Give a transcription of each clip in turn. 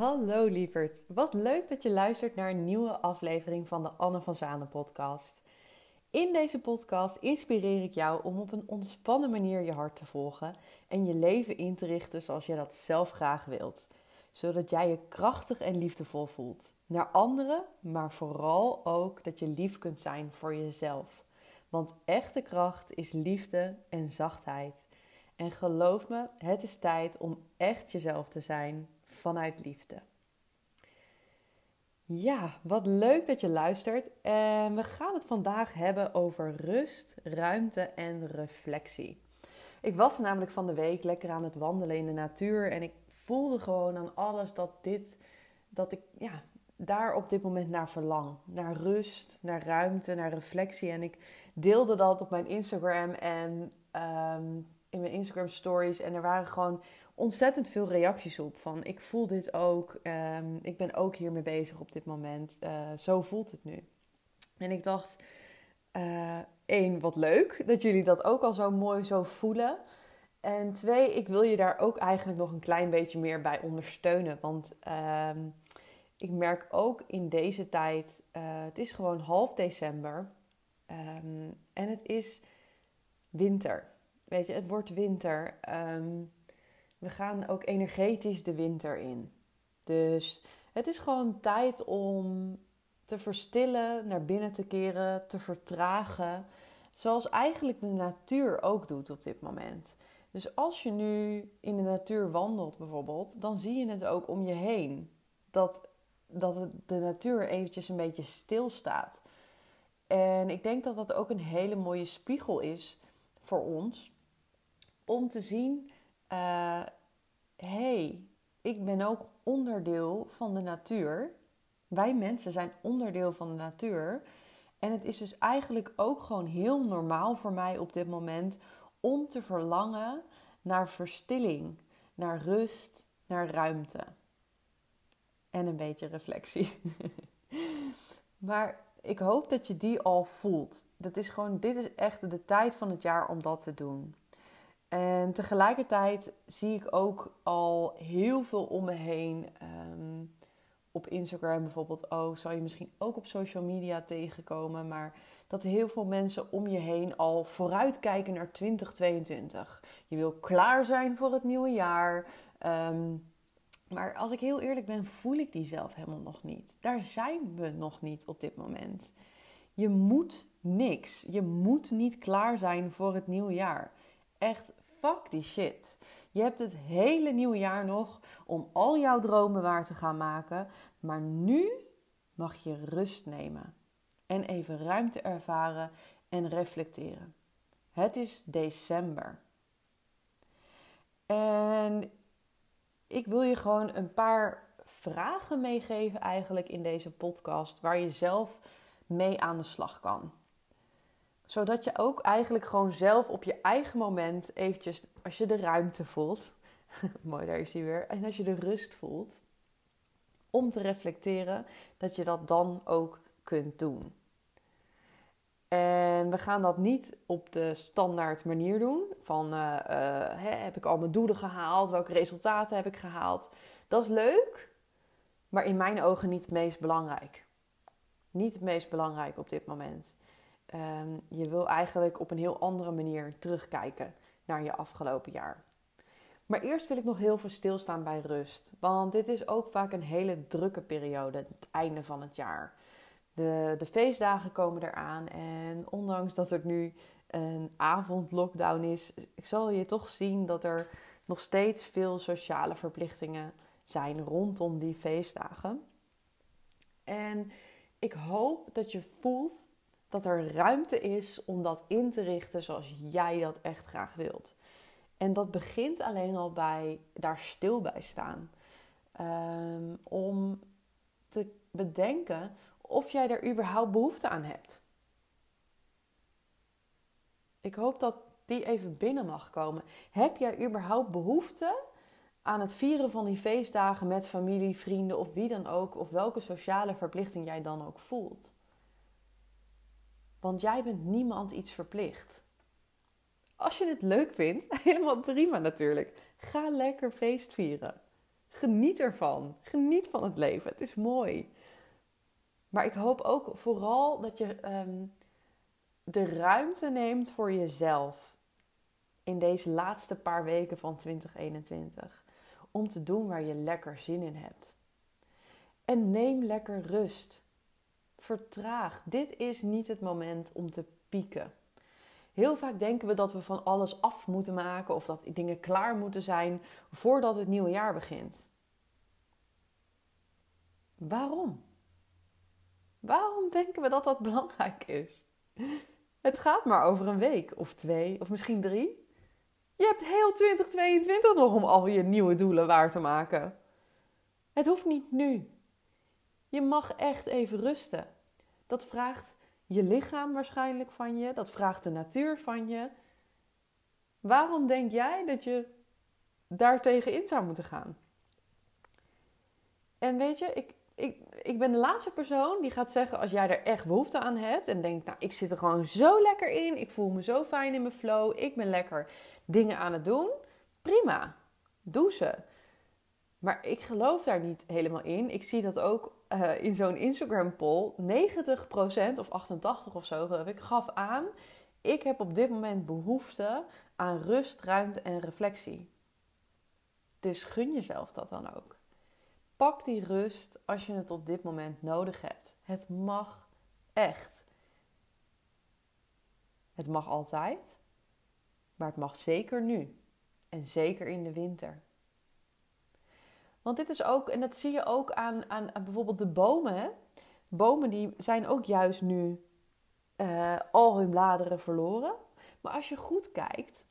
Hallo lieverd, wat leuk dat je luistert naar een nieuwe aflevering van de Anne van Zanen podcast. In deze podcast inspireer ik jou om op een ontspannen manier je hart te volgen en je leven in te richten zoals jij dat zelf graag wilt. Zodat jij je krachtig en liefdevol voelt. Naar anderen, maar vooral ook dat je lief kunt zijn voor jezelf. Want echte kracht is liefde en zachtheid. En geloof me, het is tijd om echt jezelf te zijn vanuit liefde. Ja, wat leuk dat je luistert. En we gaan het vandaag hebben over rust, ruimte en reflectie. Ik was namelijk van de week lekker aan het wandelen in de natuur en ik voelde gewoon aan alles dat dit, dat ik ja, daar op dit moment naar verlang. Naar rust, naar ruimte, naar reflectie. En ik deelde dat op mijn Instagram en ehm, in mijn Instagram stories. En er waren gewoon ontzettend veel reacties op. Van ik voel dit ook. Um, ik ben ook hiermee bezig op dit moment. Uh, zo voelt het nu. En ik dacht, uh, één, wat leuk dat jullie dat ook al zo mooi zo voelen. En twee, ik wil je daar ook eigenlijk nog een klein beetje meer bij ondersteunen. Want um, ik merk ook in deze tijd, uh, het is gewoon half december. Um, en het is winter. Weet je, het wordt winter. We gaan ook energetisch de winter in. Dus het is gewoon tijd om te verstillen, naar binnen te keren, te vertragen. Zoals eigenlijk de natuur ook doet op dit moment. Dus als je nu in de natuur wandelt bijvoorbeeld, dan zie je het ook om je heen. Dat, dat de natuur eventjes een beetje stilstaat. En ik denk dat dat ook een hele mooie spiegel is voor ons. Om te zien uh, hey, ik ben ook onderdeel van de natuur. Wij mensen zijn onderdeel van de natuur. En het is dus eigenlijk ook gewoon heel normaal voor mij op dit moment om te verlangen naar verstilling, naar rust, naar ruimte. En een beetje reflectie. maar ik hoop dat je die al voelt. Dat is gewoon, dit is echt de tijd van het jaar om dat te doen. En tegelijkertijd zie ik ook al heel veel om me heen. Um, op Instagram bijvoorbeeld oh, Zou je misschien ook op social media tegenkomen. Maar dat heel veel mensen om je heen al vooruitkijken naar 2022. Je wil klaar zijn voor het nieuwe jaar. Um, maar als ik heel eerlijk ben, voel ik die zelf helemaal nog niet. Daar zijn we nog niet op dit moment. Je moet niks. Je moet niet klaar zijn voor het nieuwe jaar. Echt fuck die shit. Je hebt het hele nieuwe jaar nog om al jouw dromen waar te gaan maken. Maar nu mag je rust nemen. En even ruimte ervaren en reflecteren. Het is december. En ik wil je gewoon een paar vragen meegeven eigenlijk in deze podcast. Waar je zelf mee aan de slag kan zodat je ook eigenlijk gewoon zelf op je eigen moment eventjes, als je de ruimte voelt, mooi daar is hij weer, en als je de rust voelt, om te reflecteren, dat je dat dan ook kunt doen. En we gaan dat niet op de standaard manier doen. Van uh, uh, hè, heb ik al mijn doelen gehaald? Welke resultaten heb ik gehaald? Dat is leuk, maar in mijn ogen niet het meest belangrijk. Niet het meest belangrijk op dit moment. Um, je wil eigenlijk op een heel andere manier terugkijken naar je afgelopen jaar. Maar eerst wil ik nog heel veel stilstaan bij rust. Want dit is ook vaak een hele drukke periode, het einde van het jaar. De, de feestdagen komen eraan en ondanks dat er nu een avondlockdown is, ik zal je toch zien dat er nog steeds veel sociale verplichtingen zijn rondom die feestdagen. En ik hoop dat je voelt dat er ruimte is om dat in te richten zoals jij dat echt graag wilt. En dat begint alleen al bij daar stil bij staan. Um, om te bedenken of jij er überhaupt behoefte aan hebt. Ik hoop dat die even binnen mag komen. Heb jij überhaupt behoefte aan het vieren van die feestdagen met familie, vrienden of wie dan ook, of welke sociale verplichting jij dan ook voelt? Want jij bent niemand iets verplicht. Als je het leuk vindt, helemaal prima natuurlijk. Ga lekker feest vieren. Geniet ervan. Geniet van het leven. Het is mooi. Maar ik hoop ook vooral dat je ehm, de ruimte neemt voor jezelf in deze laatste paar weken van 2021. Om te doen waar je lekker zin in hebt. En neem lekker rust. Vertraag. Dit is niet het moment om te pieken. Heel vaak denken we dat we van alles af moeten maken of dat dingen klaar moeten zijn voordat het nieuwe jaar begint. Waarom? Waarom denken we dat dat belangrijk is? Het gaat maar over een week of twee of misschien drie. Je hebt heel 2022 nog om al je nieuwe doelen waar te maken. Het hoeft niet nu. Je mag echt even rusten. Dat vraagt je lichaam waarschijnlijk van je. Dat vraagt de natuur van je. Waarom denk jij dat je daar tegenin zou moeten gaan? En weet je, ik, ik, ik ben de laatste persoon die gaat zeggen als jij er echt behoefte aan hebt en denkt, nou, ik zit er gewoon zo lekker in, ik voel me zo fijn in mijn flow, ik ben lekker dingen aan het doen. Prima, doe ze. Maar ik geloof daar niet helemaal in. Ik zie dat ook uh, in zo'n Instagram poll. 90% of 88 of zo geloof ik gaf aan. Ik heb op dit moment behoefte aan rust, ruimte en reflectie. Dus gun jezelf dat dan ook. Pak die rust als je het op dit moment nodig hebt. Het mag echt. Het mag altijd, maar het mag zeker nu. En zeker in de winter. Want dit is ook, en dat zie je ook aan, aan, bijvoorbeeld de bomen. Bomen die zijn ook juist nu uh, al hun bladeren verloren. Maar als je goed kijkt,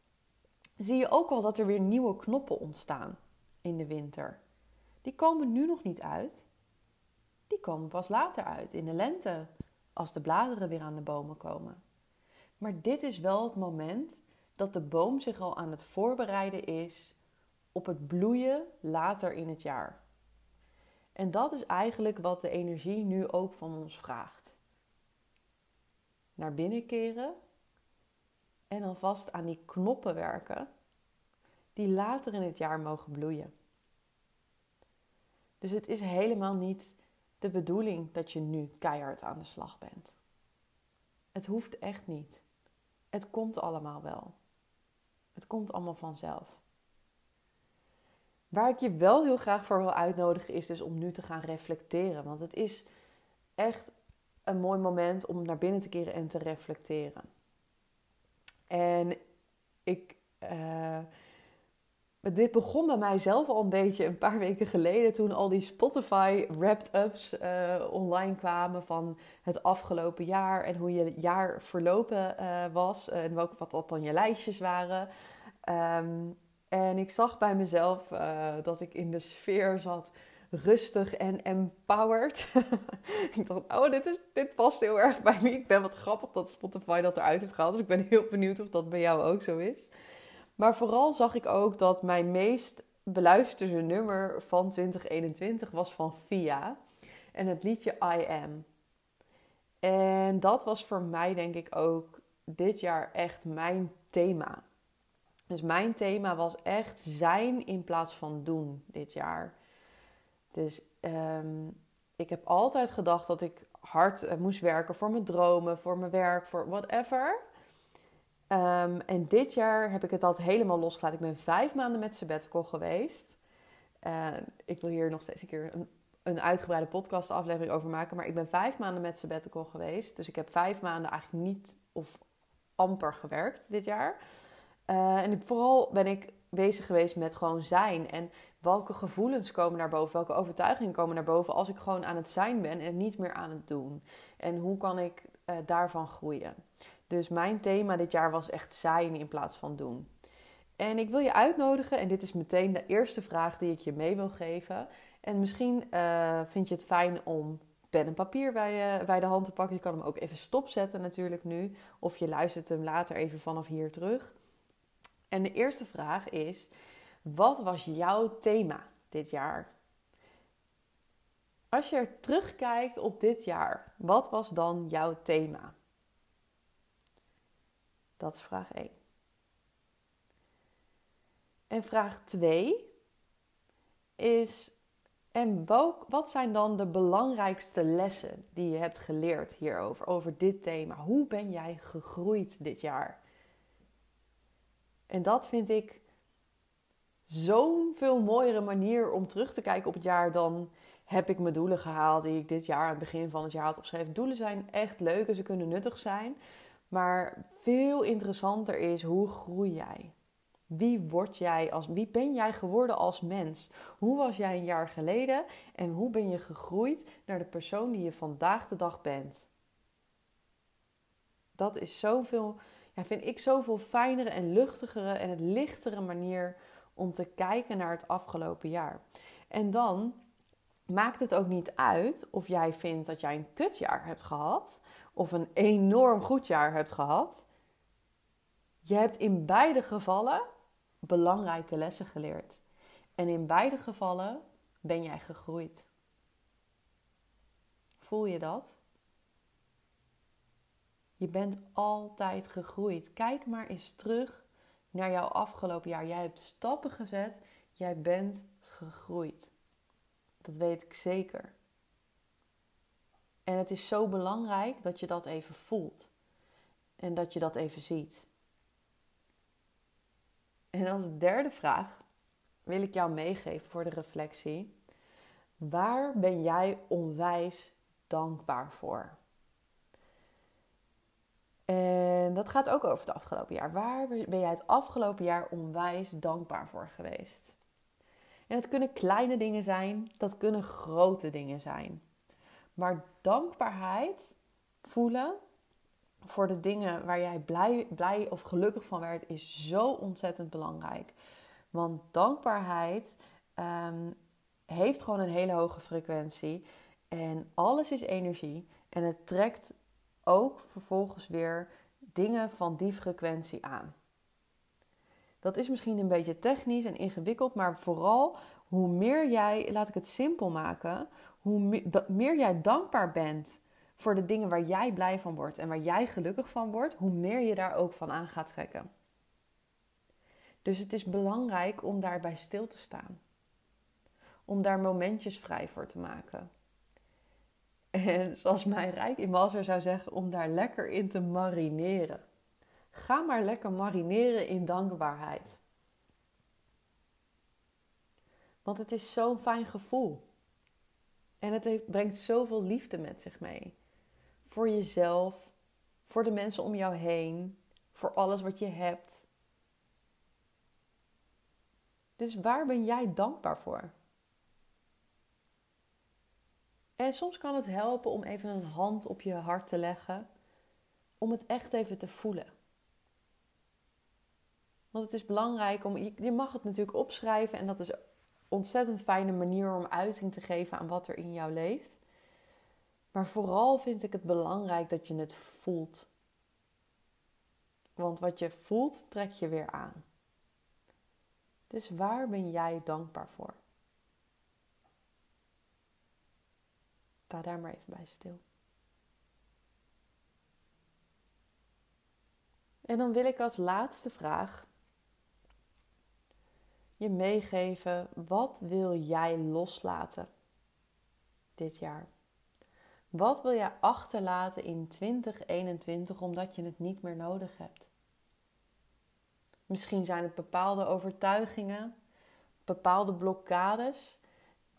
zie je ook al dat er weer nieuwe knoppen ontstaan in de winter. Die komen nu nog niet uit. Die komen pas later uit, in de lente, als de bladeren weer aan de bomen komen. Maar dit is wel het moment dat de boom zich al aan het voorbereiden is op het bloeien later in het jaar. En dat is eigenlijk wat de energie nu ook van ons vraagt. Naar binnen keren en alvast aan die knoppen werken die later in het jaar mogen bloeien. Dus het is helemaal niet de bedoeling dat je nu keihard aan de slag bent. Het hoeft echt niet. Het komt allemaal wel. Het komt allemaal vanzelf. Waar ik je wel heel graag voor wil uitnodigen is dus om nu te gaan reflecteren. Want het is echt een mooi moment om naar binnen te keren en te reflecteren. En ik, uh, dit begon bij mijzelf al een beetje een paar weken geleden toen al die Spotify wrapped-ups uh, online kwamen van het afgelopen jaar en hoe je jaar verlopen uh, was en wat, wat dan je lijstjes waren. Um, en ik zag bij mezelf uh, dat ik in de sfeer zat, rustig en empowered. ik dacht, oh, dit, is, dit past heel erg bij me. Ik ben wat grappig dat Spotify dat eruit heeft gehaald. Dus ik ben heel benieuwd of dat bij jou ook zo is. Maar vooral zag ik ook dat mijn meest beluisterde nummer van 2021 was van Via. En het liedje I Am. En dat was voor mij denk ik ook dit jaar echt mijn thema. Dus mijn thema was echt zijn in plaats van doen dit jaar. Dus um, ik heb altijd gedacht dat ik hard uh, moest werken voor mijn dromen, voor mijn werk, voor whatever. Um, en dit jaar heb ik het altijd helemaal losgelaten. Ik ben vijf maanden met sabbatical geweest. Ik wil hier nog steeds een keer een, uitgebreide podcast aflevering over maken. Maar ik ben vijf maanden met sabbatical geweest. Dus ik heb vijf maanden eigenlijk niet of amper gewerkt dit jaar. Uh, en vooral ben ik bezig geweest met gewoon zijn. En welke gevoelens komen naar boven, welke overtuigingen komen naar boven als ik gewoon aan het zijn ben en niet meer aan het doen. En hoe kan ik uh, daarvan groeien? Dus mijn thema dit jaar was echt zijn in plaats van doen. En ik wil je uitnodigen, en dit is meteen de eerste vraag die ik je mee wil geven. En misschien uh, vind je het fijn om pen en papier bij, bij de hand te pakken. Je kan hem ook even stopzetten natuurlijk nu. Of je luistert hem later even vanaf hier terug. En de eerste vraag is: wat was jouw thema dit jaar? Als je terugkijkt op dit jaar, wat was dan jouw thema? Dat is vraag 1. En vraag 2 is, en wat zijn dan de belangrijkste lessen die je hebt geleerd hierover, over dit thema? Hoe ben jij gegroeid dit jaar? En dat vind ik zo'n veel mooiere manier om terug te kijken op het jaar dan heb ik mijn doelen gehaald die ik dit jaar aan het begin van het jaar had opgeschreven. Doelen zijn echt leuk en ze kunnen nuttig zijn. Maar veel interessanter is hoe groei jij? Wie word jij als wie ben jij geworden als mens? Hoe was jij een jaar geleden en hoe ben je gegroeid naar de persoon die je vandaag de dag bent? Dat is zoveel, vind ik zoveel fijnere en luchtigere en het lichtere manier om te kijken naar het afgelopen jaar. En dan maakt het ook niet uit of jij vindt dat jij een kutjaar hebt gehad of een enorm goed jaar hebt gehad. Je hebt in beide gevallen belangrijke lessen geleerd. En in beide gevallen ben jij gegroeid. Voel je dat? Je bent altijd gegroeid. Kijk maar eens terug naar jouw afgelopen jaar. Jij hebt stappen gezet. Jij bent gegroeid. Dat weet ik zeker. En het is zo belangrijk dat je dat even voelt. En dat je dat even ziet. En als derde vraag wil ik jou meegeven voor de reflectie. Waar ben jij onwijs dankbaar voor? En dat gaat ook over het afgelopen jaar. Waar ben jij het afgelopen jaar onwijs dankbaar voor geweest? En het kunnen kleine dingen zijn, dat kunnen grote dingen zijn. Maar dankbaarheid voelen voor de dingen waar jij blij, blij of gelukkig van werd, is zo ontzettend belangrijk. Want dankbaarheid um, heeft gewoon een hele hoge frequentie. En alles is energie. En het trekt ook vervolgens weer dingen van die frequentie aan. Dat is misschien een beetje technisch en ingewikkeld, maar vooral hoe meer jij, laat ik het simpel maken, hoe meer jij dankbaar bent voor de dingen waar jij blij van wordt en waar jij gelukkig van wordt, hoe meer je daar ook van aan gaat trekken. Dus het is belangrijk om daarbij stil te staan. Om daar momentjes vrij voor te maken. En zoals mijn rijk in Walser zou zeggen, om daar lekker in te marineren. Ga maar lekker marineren in dankbaarheid. Want het is zo'n fijn gevoel. En het brengt zoveel liefde met zich mee. Voor jezelf, voor de mensen om jou heen, voor alles wat je hebt. Dus waar ben jij dankbaar voor? En soms kan het helpen om even een hand op je hart te leggen, om het echt even te voelen. Want het is belangrijk om, je mag het natuurlijk opschrijven en dat is een ontzettend fijne manier om uiting te geven aan wat er in jou leeft. Maar vooral vind ik het belangrijk dat je het voelt. Want wat je voelt, trek je weer aan. Dus waar ben jij dankbaar voor? Sta daar maar even bij stil. En dan wil ik als laatste vraag je meegeven: wat wil jij loslaten dit jaar? Wat wil jij achterlaten in 2021 omdat je het niet meer nodig hebt? Misschien zijn het bepaalde overtuigingen, bepaalde blokkades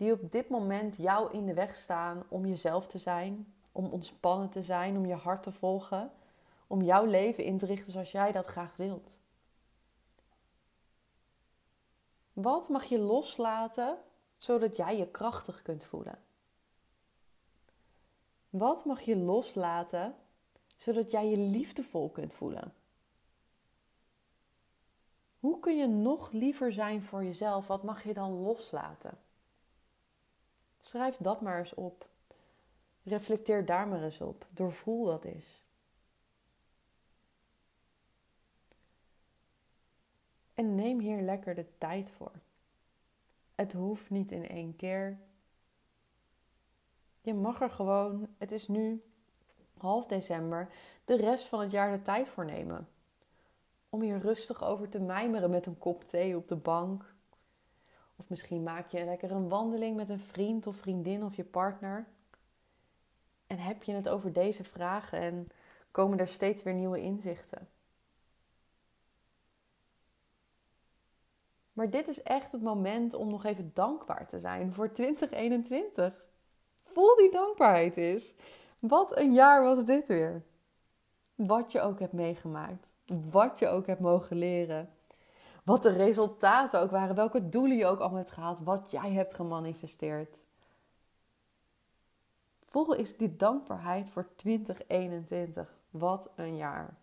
die op dit moment jou in de weg staan om jezelf te zijn, om ontspannen te zijn, om je hart te volgen, om jouw leven in te richten zoals jij dat graag wilt. Wat mag je loslaten zodat jij je krachtig kunt voelen? Wat mag je loslaten zodat jij je liefdevol kunt voelen? Hoe kun je nog liever zijn voor jezelf? Wat mag je dan loslaten? Schrijf dat maar eens op. Reflecteer daar maar eens op. Doorvoel dat eens. En neem hier lekker de tijd voor. Het hoeft niet in één keer. Je mag er gewoon, het is nu half december, de rest van het jaar de tijd voor nemen. Om hier rustig over te mijmeren met een kop thee op de bank. Of misschien maak je lekker een wandeling met een vriend of vriendin of je partner. En heb je het over deze vragen en komen er steeds weer nieuwe inzichten. Maar dit is echt het moment om nog even dankbaar te zijn voor 2021. Voel die dankbaarheid is. Wat een jaar was dit weer. Wat je ook hebt meegemaakt. Wat je ook hebt mogen leren. Wat de resultaten ook waren. Welke doelen je ook allemaal hebt gehaald. Wat jij hebt gemanifesteerd. Voel is die dankbaarheid voor 2021. Wat een jaar.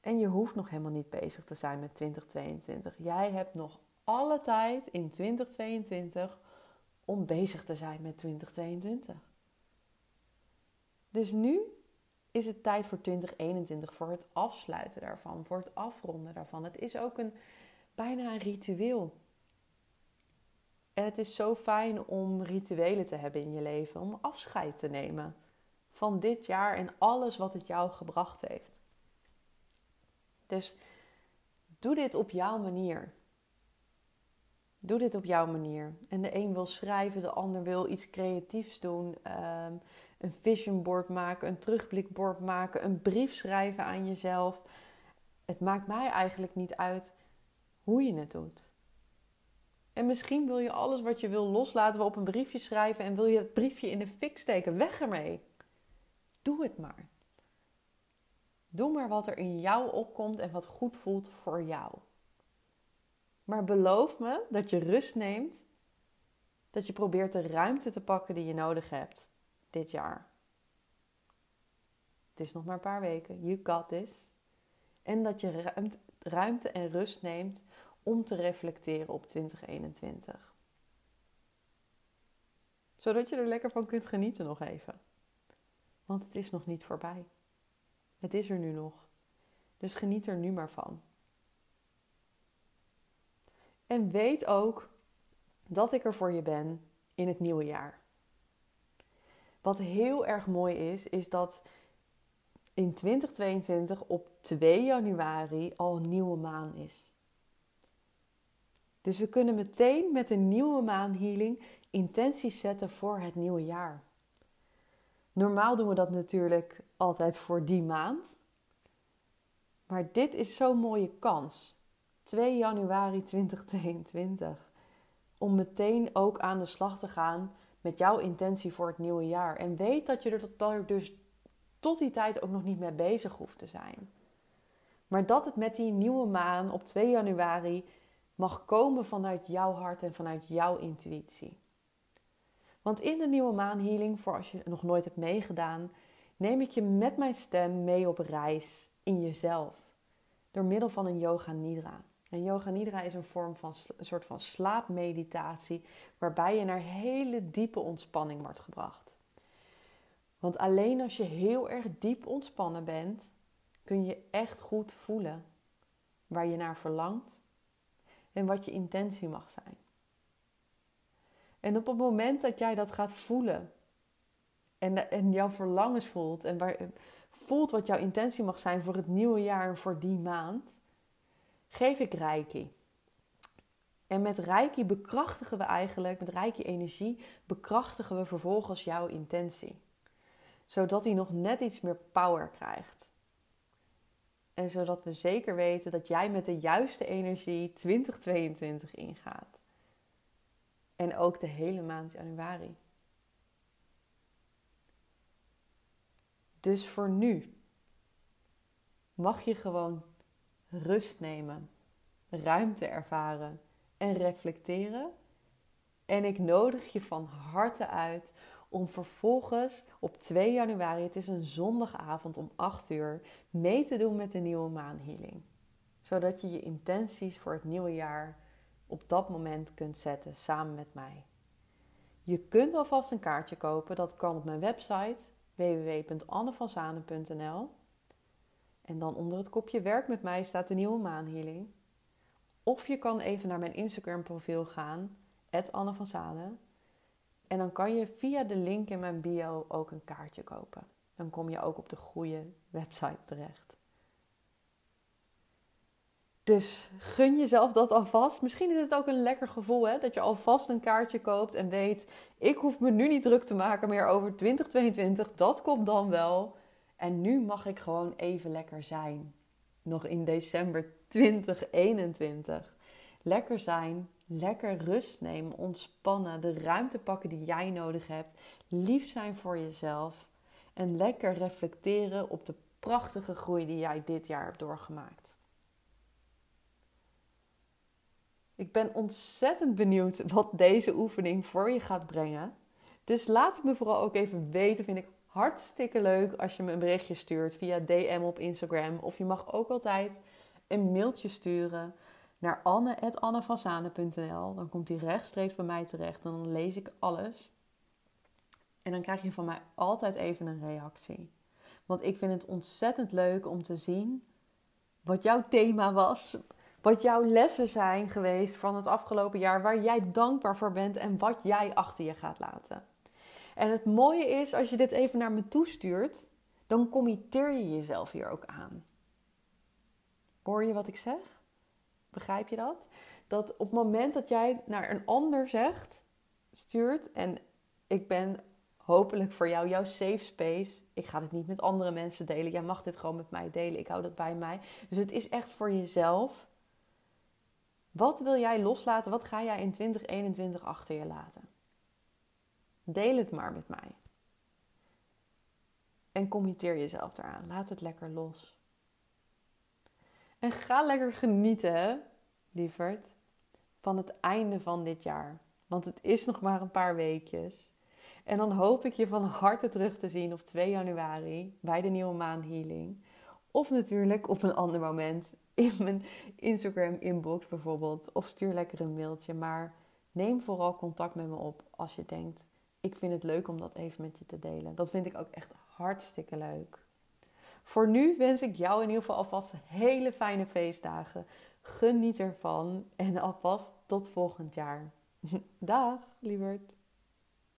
En je hoeft nog helemaal niet bezig te zijn met 2022. Jij hebt nog alle tijd in 2022 om bezig te zijn met 2022. Dus nu is het tijd voor 2021, voor het afsluiten daarvan, voor het afronden daarvan. Het is ook een, bijna een ritueel. En het is zo fijn om rituelen te hebben in je leven, om afscheid te nemen van dit jaar en alles wat het jou gebracht heeft. Dus doe dit op jouw manier. Doe dit op jouw manier. En de een wil schrijven, de ander wil iets creatiefs doen. Um, een vision board maken, een terugblikbord maken, een brief schrijven aan jezelf. Het maakt mij eigenlijk niet uit hoe je het doet. En misschien wil je alles wat je wil loslaten op een briefje schrijven en wil je het briefje in de fik steken. Weg ermee. Doe het maar. Doe maar wat er in jou opkomt en wat goed voelt voor jou. Maar beloof me dat je rust neemt, dat je probeert de ruimte te pakken die je nodig hebt dit jaar. Het is nog maar een paar weken. You got this. En dat je ruimte en rust neemt om te reflecteren op 2021. Zodat je er lekker van kunt genieten nog even. Want het is nog niet voorbij. Het is er nu nog. Dus geniet er nu maar van. En weet ook dat ik er voor je ben in het nieuwe jaar. Wat heel erg mooi is, is dat in 2022 op 2 januari al een nieuwe maan is. Dus we kunnen meteen met een nieuwe maanhealing intenties zetten voor het nieuwe jaar. Normaal doen we dat natuurlijk altijd voor die maand. Maar dit is zo'n mooie kans. 2 januari 2022. Om meteen ook aan de slag te gaan met jouw intentie voor het nieuwe jaar. En weet dat je er dus tot die tijd ook nog niet mee bezig hoeft te zijn. Maar dat het met die nieuwe maan op 2 januari mag komen vanuit jouw hart en vanuit jouw intuïtie. Want in de nieuwe maanhealing, voor als je het nog nooit hebt meegedaan, neem ik je met mijn stem mee op reis in jezelf. Door middel van een yoga nidra. En yoga nidra is een vorm van een soort van slaapmeditatie waarbij je naar hele diepe ontspanning wordt gebracht. Want alleen als je heel erg diep ontspannen bent, kun je echt goed voelen waar je naar verlangt en wat je intentie mag zijn. En op het moment dat jij dat gaat voelen en, en jouw verlangens voelt en waar, voelt wat jouw intentie mag zijn voor het nieuwe jaar en voor die maand, geef ik Reiki. En met Reiki bekrachtigen we eigenlijk, met Reiki energie, bekrachtigen we vervolgens jouw intentie. Zodat die nog net iets meer power krijgt. En zodat we zeker weten dat jij met de juiste energie 2022 ingaat. En ook de hele maand januari. Dus voor nu mag je gewoon rust nemen, ruimte ervaren en reflecteren. En ik nodig je van harte uit om vervolgens op 2 januari, het is een zondagavond om 8 uur, mee te doen met de nieuwe maanhealing. Zodat je je intenties voor het nieuwe jaar op dat moment kunt zetten samen met mij. Je kunt alvast een kaartje kopen, dat kan op mijn website www.annevanzanen.nl. En dan onder het kopje werk met mij staat de nieuwe maanhealing. Of je kan even naar mijn Instagram profiel gaan, Anne van Zanen. En dan kan je via de link in mijn bio ook een kaartje kopen. Dan kom je ook op de goede website terecht. Dus gun jezelf dat alvast. Misschien is het ook een lekker gevoel hè? dat je alvast een kaartje koopt en weet: ik hoef me nu niet druk te maken meer over 2022. Dat komt dan wel. En nu mag ik gewoon even lekker zijn. Nog in december 2021. Lekker zijn, lekker rust nemen, ontspannen, de ruimte pakken die jij nodig hebt, lief zijn voor jezelf en lekker reflecteren op de prachtige groei die jij dit jaar hebt doorgemaakt. Ik ben ontzettend benieuwd wat deze oefening voor je gaat brengen. Dus laat het me vooral ook even weten. Vind ik hartstikke leuk als je me een berichtje stuurt via DM op Instagram. Of je mag ook altijd een mailtje sturen naar anne.annevanzane.nl. Dan komt die rechtstreeks bij mij terecht en dan lees ik alles. En dan krijg je van mij altijd even een reactie. Want ik vind het ontzettend leuk om te zien wat jouw thema was. Wat jouw lessen zijn geweest van het afgelopen jaar. Waar jij dankbaar voor bent en wat jij achter je gaat laten. En het mooie is, als je dit even naar me toestuurt, dan committeer je jezelf hier ook aan. Hoor je wat ik zeg? Begrijp je dat? Dat op het moment dat jij naar een ander zegt, stuurt, en ik ben hopelijk voor jou jouw safe space. Ik ga dit niet met andere mensen delen. Jij mag dit gewoon met mij delen. Ik hou dat bij mij. Dus het is echt voor jezelf. Wat wil jij loslaten? Wat ga jij in 2021 achter je laten? Deel het maar met mij. En committeer jezelf eraan. Laat het lekker los. En ga lekker genieten, lieverd, van het einde van dit jaar. Want het is nog maar een paar weekjes. En dan hoop ik je van harte terug te zien op 2 januari bij de nieuwe maan healing. Of natuurlijk op een ander moment in mijn Instagram inbox bijvoorbeeld. Of stuur lekker een mailtje. Maar neem vooral contact met me op als je denkt: ik vind het leuk om dat even met je te delen. Dat vind ik ook echt hartstikke leuk. Voor nu wens ik jou in ieder geval alvast hele fijne feestdagen. Geniet ervan en alvast tot volgend jaar. Dag, lieverd.